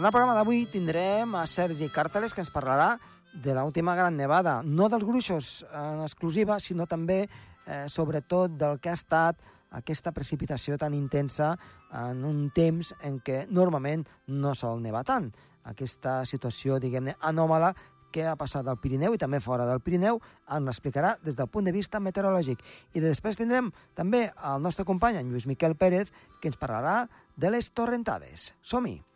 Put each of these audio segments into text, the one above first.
En el programa d'avui tindrem a Sergi Càrteles, que ens parlarà de l'última gran nevada, no dels gruixos en exclusiva, sinó també, eh, sobretot, del que ha estat aquesta precipitació tan intensa en un temps en què normalment no sol nevar tant. Aquesta situació, diguem-ne, anòmala que ha passat al Pirineu i també fora del Pirineu ens l'explicarà des del punt de vista meteorològic. I després tindrem també el nostre company, en Lluís Miquel Pérez, que ens parlarà de les torrentades. Som-hi!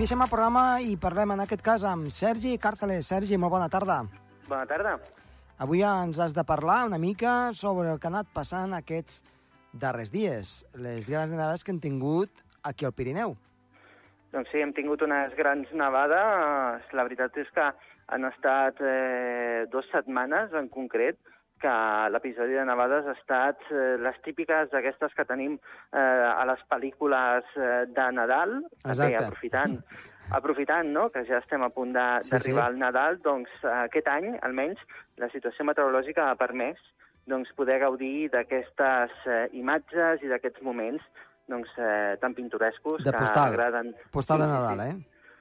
Iniciem el programa i parlem en aquest cas amb Sergi Càrteles. Sergi, molt bona tarda. Bona tarda. Avui ens has de parlar una mica sobre el que ha anat passant aquests darrers dies, les grans nevades que hem tingut aquí al Pirineu. Doncs sí, hem tingut unes grans nevades. La veritat és que han estat eh, dues setmanes en concret que l'episodi de nevades ha estat eh, les típiques d'aquestes que tenim eh, a les pel·lícules eh, de Nadal, Exacte. Bé, aprofitant, aprofitant no? que ja estem a punt d'arribar Sí, sí. al Nadal, doncs aquest any, almenys, la situació meteorològica ha permès doncs, poder gaudir d'aquestes eh, imatges i d'aquests moments doncs, eh, tan pintorescos De que postal. agraden. Postal de Nadal, eh?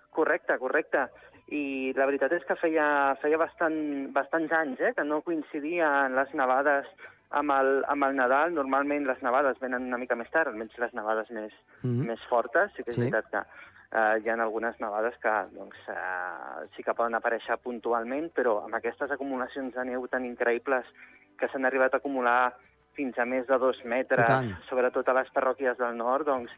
Correcte, correcte. I la veritat és que feia, feia bastant, bastants anys eh, que no coincidien les nevades amb el, amb el Nadal. Normalment les nevades venen una mica més tard, almenys les nevades més, Mhm. més fortes. Sí que és Sí. veritat que eh, hi ha algunes nevades que doncs, eh, sí que poden aparèixer puntualment, però amb aquestes acumulacions de neu tan increïbles que s'han arribat a acumular fins a més de dos metres, sobretot a les parròquies del nord, doncs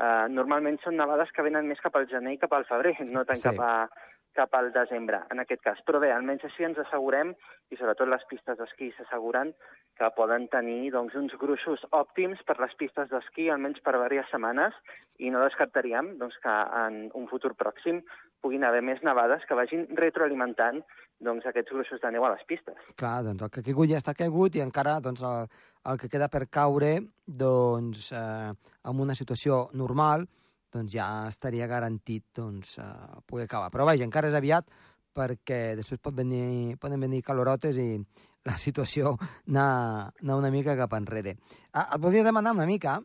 eh, normalment són nevades que venen més cap al gener i cap al febrer, no tant Sí. cap, a, cap al desembre, en aquest cas. Però bé, almenys així ens assegurem, i sobretot les pistes d'esquí s'asseguren, que poden tenir doncs, uns gruixos òptims per les pistes d'esquí, almenys per diverses setmanes, i no descartaríem doncs, que en un futur pròxim puguin haver més nevades que vagin retroalimentant doncs, aquests gruixos de neu a les pistes. Clar, doncs el que ha caigut ja està caigut i encara doncs, el, el que queda per caure doncs, eh, en una situació normal doncs ja estaria garantit doncs, eh, poder acabar. Però vaja, encara és aviat perquè després pot venir, poden venir calorotes i la situació anar, anar una mica cap enrere. Ah, et volia demanar una mica,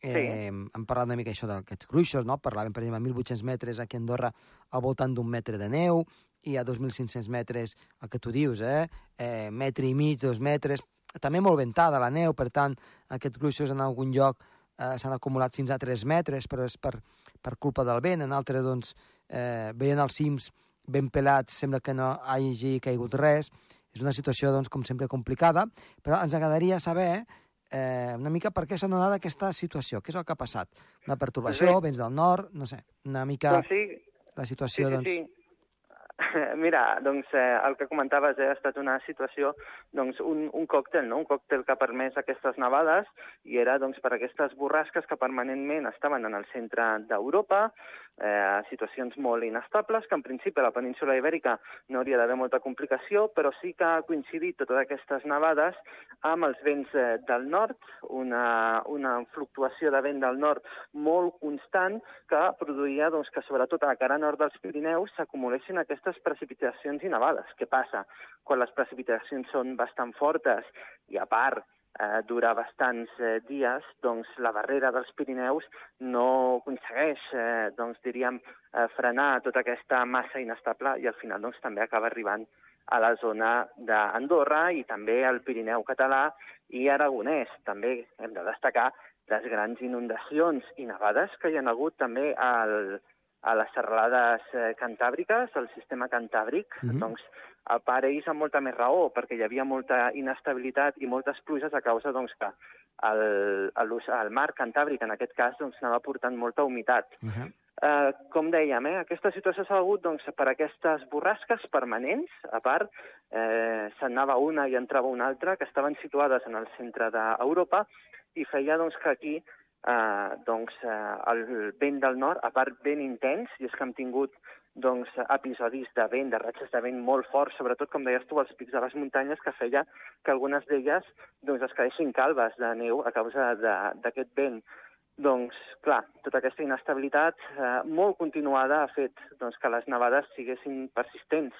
eh, Sí. hem parlat una mica això d'aquests gruixos, no? parlàvem per exemple 1.800 metres aquí a Andorra al voltant d'un metre de neu, i a 2.500 metres, el que tu dius, eh? eh metre i mig, dos metres, també molt ventada la neu, per tant, aquests gruixos en algun lloc eh, s'han acumulat fins a 3 metres, però és per, per culpa del vent, en altres, doncs, eh, veient els cims ben pelats, sembla que no hagi caigut res, és una situació, doncs, com sempre, complicada, però ens agradaria saber eh, una mica per què s'ha donat aquesta situació, què és el que ha passat? Una pertorbació, Doncs vents del nord, no sé, una mica Doncs sí, la sí, situació, sí, doncs... sí. Mira, doncs eh, el que comentaves eh, ha estat una situació, doncs un, un còctel, no? un còctel que ha permès aquestes nevades i era doncs, per aquestes borrasques que permanentment estaven en el centre d'Europa, eh, situacions molt inestables, que en principi a la península ibèrica no hauria d'haver molta complicació, però sí que ha coincidit totes aquestes nevades amb els vents eh, del nord, una, una fluctuació de vent del nord molt constant que produïa doncs, que sobretot a la cara nord dels Pirineus s'acumulessin aquestes precipitacions i nevades. Què passa? Quan les precipitacions són bastant fortes i a part eh, dura bastants eh, dies, doncs la barrera dels Pirineus no aconsegueix, eh, doncs diríem, eh, frenar tota aquesta massa inestable i al final doncs, també acaba arribant a la zona d'Andorra i també al Pirineu català i aragonès. També hem de destacar les grans inundacions i nevades que hi ha hagut també al, a les serralades eh, cantàbriques, al sistema cantàbric, Mhm. doncs a part ells amb molta més raó, perquè hi havia molta inestabilitat i moltes pluges a causa doncs, que el, el, el mar cantàbric, en aquest cas, doncs, anava portant molta humitat. Uh -huh. Eh, com dèiem, eh, aquesta situació s'ha hagut doncs, per aquestes borrasques permanents, a part, eh, se'n anava una i entrava una altra, que estaven situades en el centre d'Europa, i feia doncs, que aquí eh, doncs, eh, el vent del nord, a part ben intens, i és que hem tingut doncs, episodis de vent, de ratxes de vent molt forts, sobretot, com deies tu, als pics de les muntanyes, que feia que algunes d'elles doncs, es quedessin calves de neu a causa d'aquest vent. doncs, clar, tota aquesta inestabilitat eh, molt continuada ha fet doncs, que les nevades siguessin persistents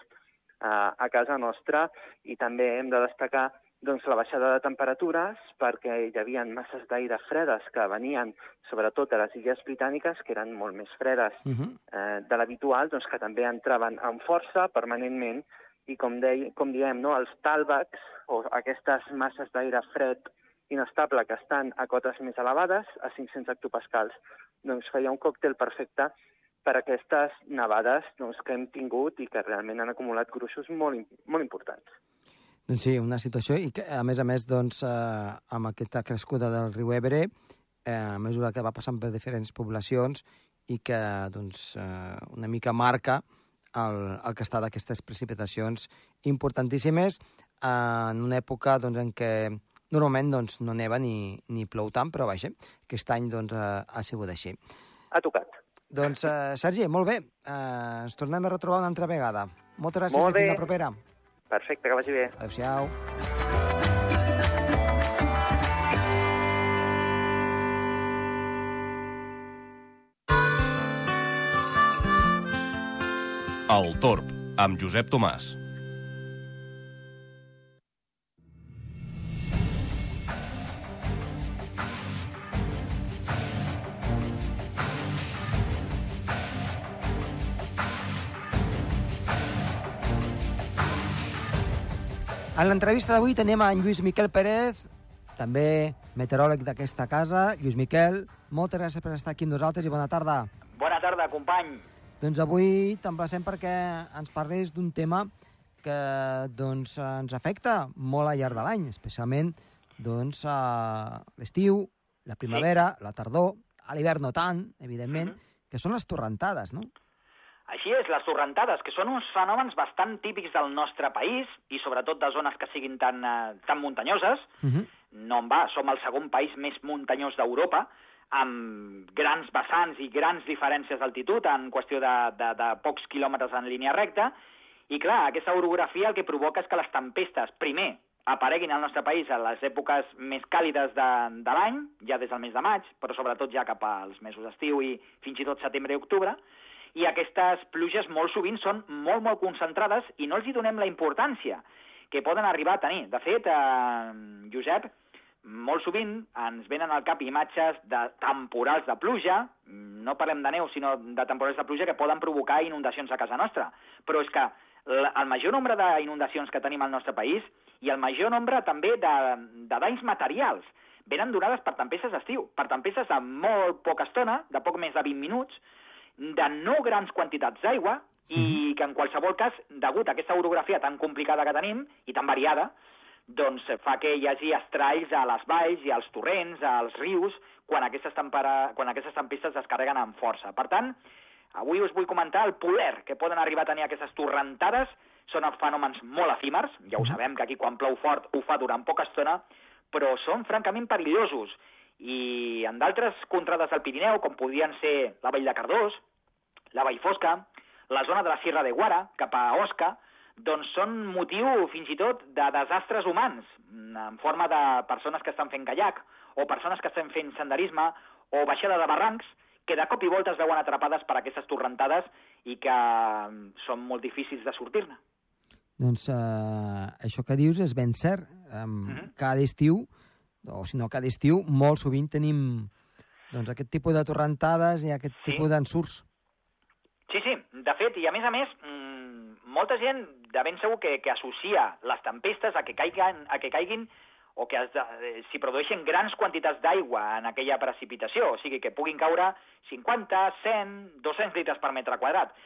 eh, a casa nostra i també hem de destacar doncs, la baixada de temperatures perquè hi havia masses d'aire fredes que venien sobretot de les illes britàniques, que eren molt més fredes uh -huh. eh, de l'habitual, doncs, que també entraven amb força permanentment i com, dei, com diem, no, els tàlbecs o aquestes masses d'aire fred inestable que estan a cotes més elevades, a 500 hectopascals, doncs feia un còctel perfecte per aquestes nevades doncs, que hem tingut i que realment han acumulat gruixos molt, molt importants. Doncs sí, una situació i que, a més a més, doncs, eh, amb aquesta crescuda del riu Ebre, eh, a mesura que va passant per diferents poblacions i que doncs, eh, una mica marca el, el que està d'aquestes precipitacions importantíssimes eh, en una època doncs, en què normalment doncs, no neva ni, ni plou tant, però vaja, aquest any doncs, ha, ha sigut així. Ha tocat. Doncs, uh, Sergi, molt bé. Uh, ens tornem a retrobar una altra vegada. Moltes gràcies molt i fins la propera. Perfecte, que vagi bé. Adéu-siau. El Torb, amb Josep Tomàs. En l'entrevista d'avui tenim en Lluís Miquel Pérez, també meteoròleg d'aquesta casa. Lluís Miquel, moltes gràcies per estar aquí amb nosaltres i bona tarda. Bona tarda, company. Doncs avui t'emplacem perquè ens parlis d'un tema que doncs, ens afecta molt al llarg de l'any, especialment doncs, a l'estiu, la primavera, sí. la tardor, a l'hivern no tant, evidentment, mm -hmm. que són les torrentades, no? Així és, les torrentades, que són uns fenòmens bastant típics del nostre país i sobretot de zones que siguin tan, eh, tan muntanyoses. Uh Mhm. -huh. No en va, som el segon país més muntanyós d'Europa, amb grans vessants i grans diferències d'altitud en qüestió de, de, de pocs quilòmetres en línia recta. I clar, aquesta orografia el que provoca és que les tempestes, primer, apareguin al nostre país a les èpoques més càlides de, de l'any, ja des del mes de maig, però sobretot ja cap als mesos d'estiu i fins i tot setembre i octubre, i aquestes pluges molt sovint són molt, molt concentrades i no els hi donem la importància que poden arribar a tenir. De fet, eh, Josep, molt sovint ens venen al cap imatges de temporals de pluja, no parlem de neu, sinó de temporals de pluja que poden provocar inundacions a casa nostra. Però és que el major nombre d'inundacions que tenim al nostre país i el major nombre també de, de danys materials venen donades per tempestes d'estiu, per tempestes de molt poca estona, de poc més de 20 minuts, de no grans quantitats d'aigua i que en qualsevol cas, degut a aquesta orografia tan complicada que tenim i tan variada, doncs fa que hi hagi estralls a les valls i als torrents, als rius, quan aquestes, tempera... quan aquestes tempestes es carreguen amb força. Per tant, avui us vull comentar el poder que poden arribar a tenir aquestes torrentades. Són fenòmens molt efímers, ja ho sabem que aquí quan plou fort ho fa durant poca estona, però són francament perillosos i en d'altres contrades del Pirineu, com podrien ser la Vall de Cardós, la Vall Fosca, la zona de la Sierra de Guara, cap a Osca, doncs són motiu fins i tot de desastres humans, en forma de persones que estan fent kayak, o persones que estan fent senderisme, o baixada de barrancs, que de cop i volta es veuen atrapades per aquestes torrentades i que són molt difícils de sortir-ne. Doncs eh, això que dius és ben cert. Um, mm -hmm. Cada estiu o si no cada estiu, molt sovint tenim doncs, aquest tipus de torrentades i aquest sí. tipus d'ensurts. Sí, sí, de fet, i a més a més, mmm, molta gent de ben segur que, que associa les tempestes a que caiguen, a que caiguin o que eh, s'hi produeixen grans quantitats d'aigua en aquella precipitació, o sigui que puguin caure 50, 100, 200 litres per metre quadrat.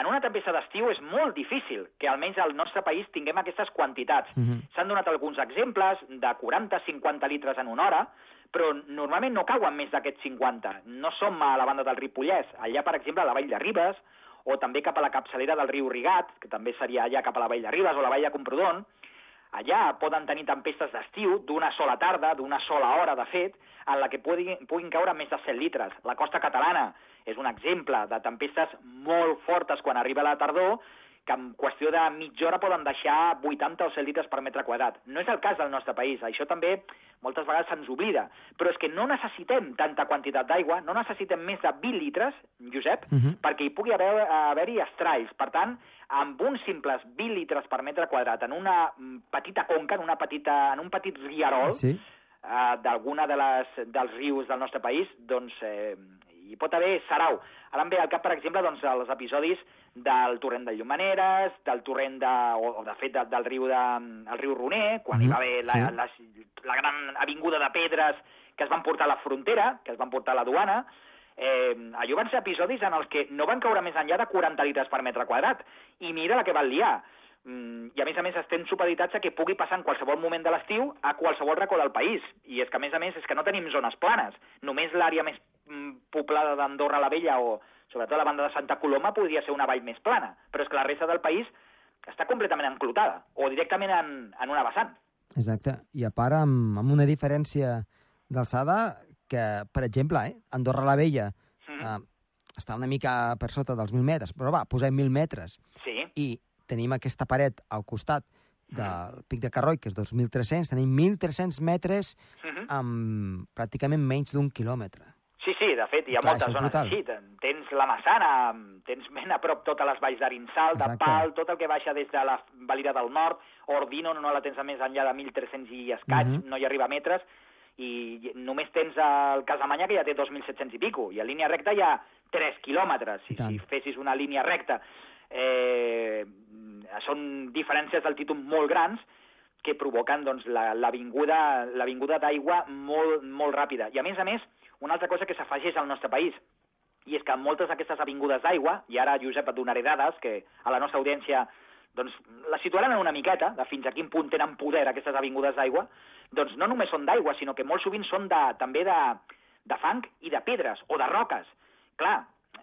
En una tempesta d'estiu és molt difícil que almenys al nostre país tinguem aquestes quantitats. Uh -huh. S'han donat alguns exemples de 40-50 litres en una hora, però normalment no cauen més d'aquests 50. No som a la banda del Ripollès. Allà, per exemple, a la Vall de Ribes, o també cap a la capçalera del riu Rigat, que també seria allà cap a la Vall de Ribes, o la Vall de Comprodon, allà poden tenir tempestes d'estiu d'una sola tarda, d'una sola hora, de fet, en la que puguin, puguin caure més de 100 litres. La costa catalana és un exemple de tempestes molt fortes quan arriba la tardor que en qüestió de mitja hora poden deixar 80 o 100 litres per metre quadrat. No és el cas del nostre país, això també moltes vegades se'ns oblida, però és que no necessitem tanta quantitat d'aigua, no necessitem més de 20 litres, Josep, uh -huh. perquè hi pugui haver-hi haver estralls. Per tant, amb uns simples 20 litres per metre quadrat en una petita conca, en, una petita, en un petit riarol, Sí. eh, d'alguna de les, dels rius del nostre país, doncs eh, hi pot haver sarau. Ara em ve al cap, per exemple, doncs, els episodis del torrent de Llumaneres, del torrent de, o, o de fet de, del riu de, el riu Roner, quan Mhm, hi va haver la, sí. la, la gran avinguda de pedres que es van portar a la frontera, que es van portar a la duana, eh, allò van ser episodis en els que no van caure més enllà de 40 litres per metre quadrat. I mira la que van liar. Mm, I a més a més estem supeditats a que pugui passar en qualsevol moment de l'estiu a qualsevol racó del país. I és que a més a més és que no tenim zones planes. Només l'àrea més mm, poblada d'Andorra la Vella o sobretot la banda de Santa Coloma podria ser una vall més plana. Però és que la resta del país està completament enclotada o directament en, en una vessant. Exacte. I a part, amb, amb una diferència d'alçada que, per exemple, eh, Andorra la Vella Mm. eh, està una mica per sota dels 1.000 metres, però va, posem 1.000 metres Sí, i tenim aquesta paret al costat del Pic de Carroi, que és 2.300, tenim 1.300 metres Mhm. amb pràcticament menys d'un quilòmetre. Sí, sí, de fet, hi ha Clar, moltes zones brutal. així. Ten- Tens la Massana, tens ben a prop totes les valls d'Arinsal, de Exacte. Pal, tot el que baixa des de la Valira del Nord, Ordino no la tens a més enllà de 1.300 i escaig, Mhm. no hi arriba a metres, i només tens el Casamanya, que ja té 2.700 i pico, i a línia recta hi ha 3 quilòmetres, si, si fessis una línia recta. Eh, són diferències d'altitud molt grans, que provoquen doncs, la- l'avinguda la, d'aigua molt, molt ràpida. I a més a més, una altra cosa que s'afegeix al nostre país, i és que moltes d'aquestes avingudes d'aigua, i ara, Josep, et donaré dades que a la nostra audiència doncs, la situaran en una miqueta, de fins a quin punt tenen poder aquestes avingudes d'aigua, doncs no només són d'aigua, sinó que molt sovint són de, també de, de fang i de pedres, o de roques. Clar,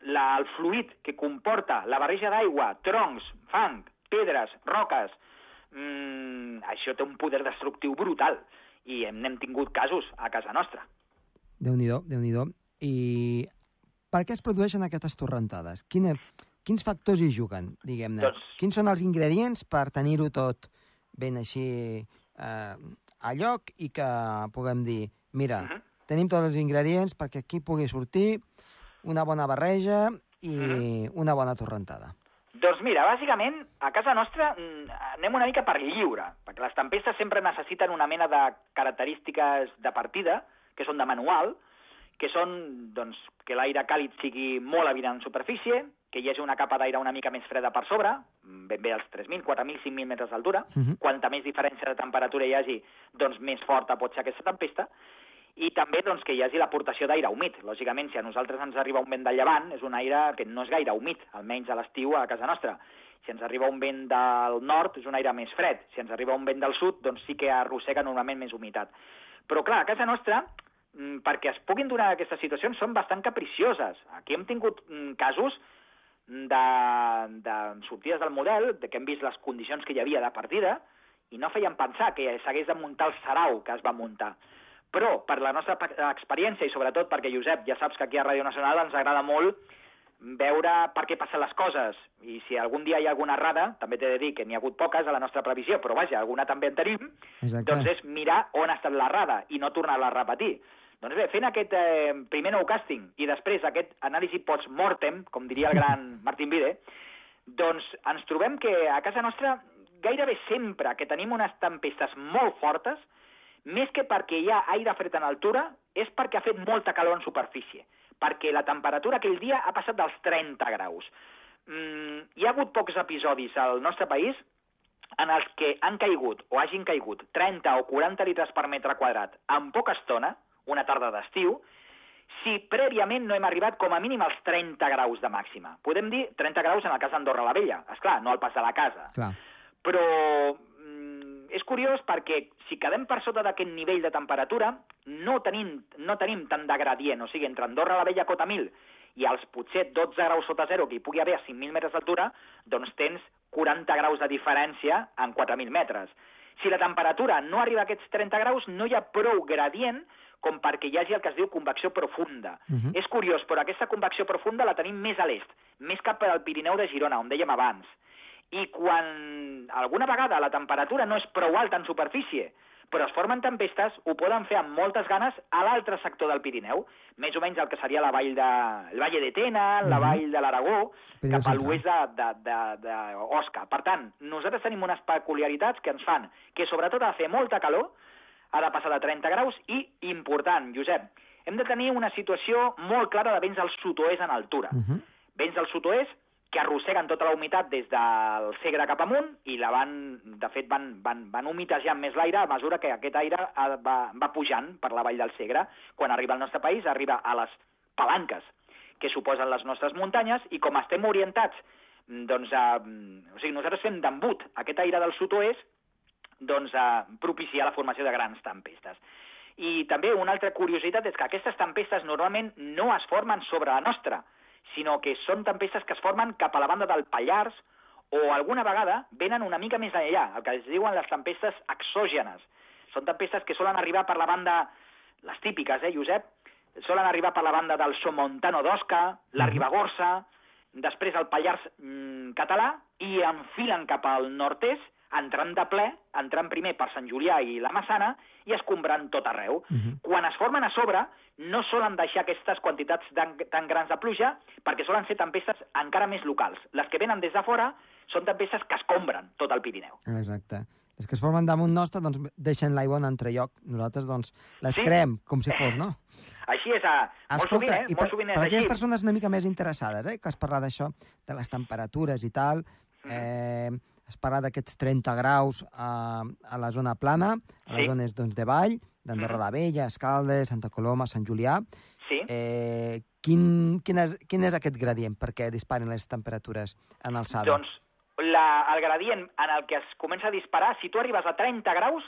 la, el fluid que comporta la barreja d'aigua, troncs, fang, pedres, roques, mmm, això té un poder destructiu brutal, i hem, n'hem tingut casos a casa nostra. Déu-n'hi-do, déu nhi déu I per què es produeixen aquestes torrentades? Quina, quins factors hi juguen, diguem-ne? Doncs- Quins són els ingredients per tenir-ho tot ben així eh, a lloc i que puguem dir, mira, Mhm. tenim tots els ingredients perquè aquí pugui sortir una bona barreja i Mhm. una bona torrentada. Doncs mira, bàsicament, a casa nostra mm, anem una mica per lliure, perquè les tempestes sempre necessiten una mena de característiques de partida, que són de manual, que són doncs, que l'aire càlid sigui molt evident en superfície, que hi hagi una capa d'aire una mica més freda per sobre, ben bé als 3.000, 4.000, 5.000 metres d'altura. Mhm. Quanta més diferència de temperatura hi hagi, doncs més forta pot ser aquesta tempesta. I també doncs, que hi hagi l'aportació d'aire humit. Lògicament, si a nosaltres ens arriba un vent de llevant, és un aire que no és gaire humit, almenys a l'estiu a casa nostra. Si ens arriba un vent del nord, és un aire més fred. Si ens arriba un vent del sud, doncs sí que arrossega normalment més humitat. Però clar, a casa nostra, perquè es puguin donar aquestes situacions, són bastant capricioses. Aquí hem tingut mm, casos de, de sortides del model, de que hem vist les condicions que hi havia de partida, i no feien pensar que s'hagués de muntar el sarau que es va muntar. Però, per la nostra pe- experiència, i sobretot perquè, Josep, ja saps que aquí a Ràdio Nacional ens agrada molt veure per què passen les coses. I si algun dia hi ha alguna errada, també t'he de dir que n'hi ha hagut poques a la nostra previsió, però vaja, alguna també en tenim, Exacte. doncs és mirar on ha estat l'errada i no tornar-la a repetir. Doncs bé, fent aquest eh, primer nou càsting i després aquest anàlisi post-mortem, com diria el gran Martin Vide, doncs ens trobem que a casa nostra gairebé sempre que tenim unes tempestes molt fortes, més que perquè hi ha aire fred en altura, és perquè ha fet molta calor en superfície, perquè la temperatura aquell dia ha passat dels 30 graus. Mm, hi ha hagut pocs episodis al nostre país en els que han caigut o hagin caigut 30 o 40 litres per metre quadrat en poca estona, una tarda d'estiu, si prèviament no hem arribat com a mínim als 30 graus de màxima. Podem dir 30 graus en el cas d'Andorra la Vella, és clar, no al pas de la casa. Clar. Però mm, és curiós perquè si quedem per sota d'aquest nivell de temperatura, no tenim, no tenim tant de gradient, o sigui, entre Andorra la Vella Cota 1000 i els potser 12 graus sota zero que hi pugui haver a 5.000 metres d'altura, doncs tens 40 graus de diferència en 4.000 metres. Si la temperatura no arriba a aquests 30 graus, no hi ha prou gradient com perquè hi hagi el que es diu convecció profunda. Mhm. És curiós, però aquesta convecció profunda la tenim més a l'est, més cap al Pirineu de Girona, on dèiem abans. i quan alguna vegada la temperatura no és prou alta en superfície, però es formen tempestes, ho poden fer amb moltes ganes a l'altre sector del Pirineu, més o menys el que seria la vall de, el Valle de Tena, la Mhm. vall de l'Aragó, cap a l'oest d'Osca. Per tant, nosaltres tenim unes peculiaritats que ens fan que, sobretot, ha de fer molta calor, ha de passar de 30 graus i, important, Josep, hem de tenir una situació molt clara de vents al sud-oest en altura. Uh -huh. Vents del sud-oest que arrosseguen tota la humitat des del Segre cap amunt i la van, de fet van, van, van humitejant més l'aire a mesura que aquest aire va, va pujant per la vall del Segre. Quan arriba al nostre país arriba a les palanques que suposen les nostres muntanyes i com estem orientats mm, doncs, a, o sigui, nosaltres fem d'embut aquest aire del sud-oest doncs, a propiciar la formació de grans tempestes. I també una altra curiositat és que aquestes tempestes normalment no es formen sobre la nostra, sinó que són tempestes que es formen cap a la banda del Pallars o alguna vegada venen una mica més enllà, el que es diuen les tempestes exògenes. Són tempestes que solen arribar per la banda, les típiques, eh, Josep? Solen arribar per la banda del Somontano d'Osca, la Mhm. Ribagorça, després el Pallars mm, català i enfilen cap al nord-est, entrant de ple, entrant primer per Sant Julià i la Massana i escombrant tot arreu. Mhm. Quan es formen a sobre, no solen deixar aquestes quantitats tan, tan grans de pluja perquè solen ser tempestes encara més locals. Les que venen des de fora són tempestes que escombren tot el Pirineu. Exacte. Les que es formen damunt nostre doncs, deixen l'aigua en entrelloc. Nosaltres doncs, les Sí. creem com si fos, no? Així és, a... molt sovint, eh? i Molt per, sovint per és aquelles així. persones una mica més interessades, eh, que has parlat d'això, de les temperatures i tal, Mm. eh, parlat d'aquests 30 graus a, a la zona plana, a les Sí. zones doncs, de vall, d'Andorra Mhm. la Vella, Escaldes, Santa Coloma, Sant Julià. Sí. Eh, quin, quin, és, quin és aquest gradient perquè disparen les temperatures en alçada? Doncs la, el gradient en el que es comença a disparar, si tu arribes a 30 graus,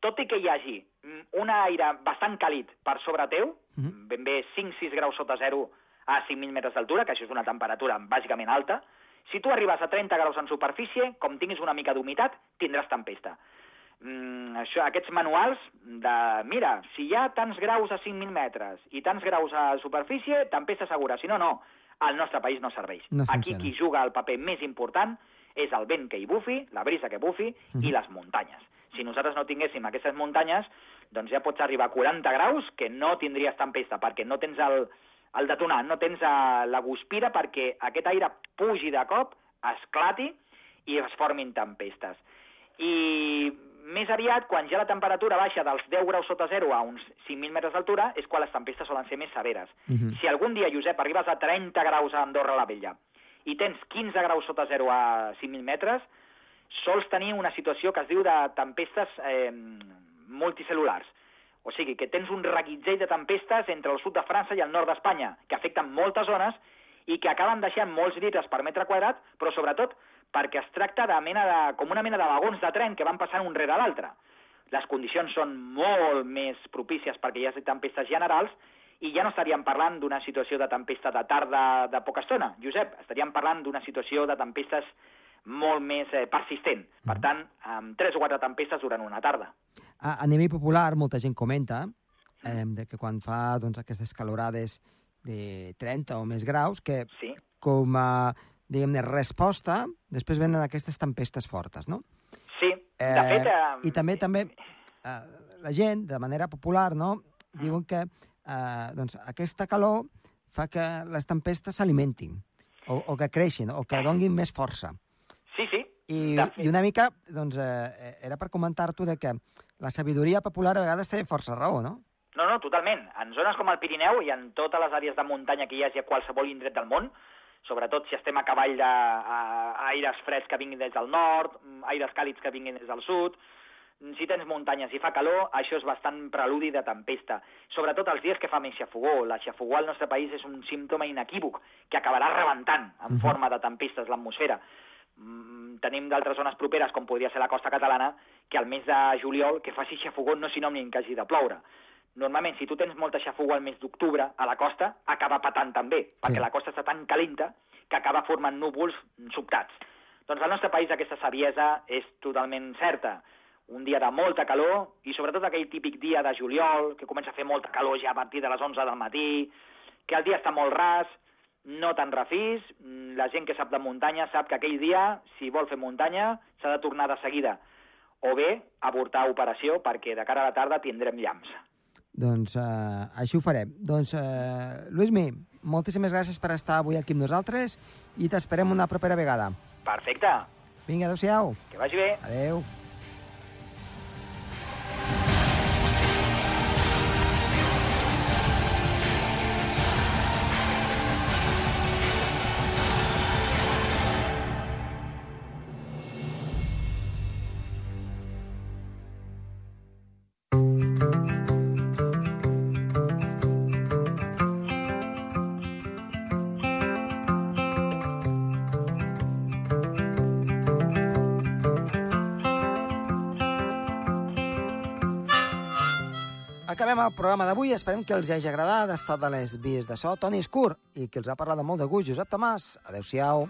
tot i que hi hagi mm, un aire bastant càlid per sobre teu, Mhm. ben bé 5-6 graus sota zero a 5.000 metres d'altura, que això és una temperatura bàsicament alta, si tu arribes a 30 graus en superfície, com tinguis una mica d'humitat, tindràs tempesta. Mm, això, aquests manuals de, mira, si hi ha tants graus a 5.000 metres i tants graus a superfície, tempesta segura. Si no, no. Al nostre país no serveix. No Aquí qui juga el paper més important és el vent que hi bufi, la brisa que bufi Mhm. i les muntanyes. Si nosaltres no tinguéssim aquestes muntanyes, doncs ja pots arribar a 40 graus que no tindries tempesta, perquè no tens el, el detonant, no tens eh, la guspira perquè aquest aire pugi de cop, esclati i es formin tempestes. I més aviat, quan ja la temperatura baixa dels 10 graus sota zero a uns 5.000 metres d'altura, és quan les tempestes solen ser més severes. Mhm. Si algun dia, Josep, arribes a 30 graus a Andorra la Vella i tens 15 graus sota zero a 5.000 metres, sols tenir una situació que es diu de tempestes eh, multicel·lulars. O sigui, que tens un reguitzell de tempestes entre el sud de França i el nord d'Espanya, que afecten moltes zones i que acaben deixant molts litres per metre quadrat, però sobretot perquè es tracta de mena de, com una mena de vagons de tren que van passant un rere l'altre. Les condicions són molt més propícies perquè hi hagi tempestes generals i ja no estaríem parlant d'una situació de tempesta de tarda de poca estona, Josep, estaríem parlant d'una situació de tempestes molt més eh, persistent. Per tant, amb tres o quatre tempestes durant una tarda. A, a nivell popular, molta gent comenta eh, de que quan fa doncs, aquestes calorades de 30 o més graus, que Sí, com a diguem-ne, resposta, després venen aquestes tempestes fortes, no? sí. De fet... Eh, I també també eh, la gent, de manera popular, no? diuen que eh, doncs, aquesta calor fa que les tempestes s'alimentin, o, o que creixin, o que donguin més força. I, i una mica, doncs, eh, era per comentar-t'ho de que la sabidoria popular a vegades té força raó, no? No, no, totalment. En zones com el Pirineu i en totes les àrees de muntanya que hi hagi a qualsevol indret del món, sobretot si estem a cavall d'aires freds que vinguin des del nord, mm, aires càlids que vinguin des del sud, mm, si tens muntanyes i fa calor, això és bastant preludi de tempesta. Sobretot els dies que fa més xafogó. La xafogó al nostre país és un símptoma inequívoc que acabarà rebentant en forma de tempestes l'atmosfera. Mm, tenim d'altres zones properes, com podria ser la costa catalana, que al mes de juliol, que faci xafogó no és sinònim que hagi de ploure. Normalment, si tu tens molta xafogó al mes d'octubre a la costa, acaba patant també, perquè Sí. la costa està tan calenta que acaba formant núvols sobtats. Doncs al nostre país aquesta saviesa és totalment certa. Un dia de molta calor, i sobretot aquell típic dia de juliol, que comença a fer molta calor ja a partir de les 11 del matí, que el dia està molt ras, no te'n refis, mm, la gent que sap de muntanya sap que aquell dia, si vol fer muntanya, s'ha de tornar de seguida. O bé, avortar operació, perquè de cara a la tarda tindrem llamps. Doncs eh, així ho farem. Doncs, eh, Luismi, moltíssimes gràcies per estar avui aquí amb nosaltres i t'esperem una propera vegada. Perfecte, Vinga, adeu-siau. que vagi bé. Adeu. Acabem el programa d'avui. Esperem que els hagi agradat. Ha estat de les vies de so Toni Escur i que els ha parlat de molt de gust Josep Tomàs. Adéu-siau.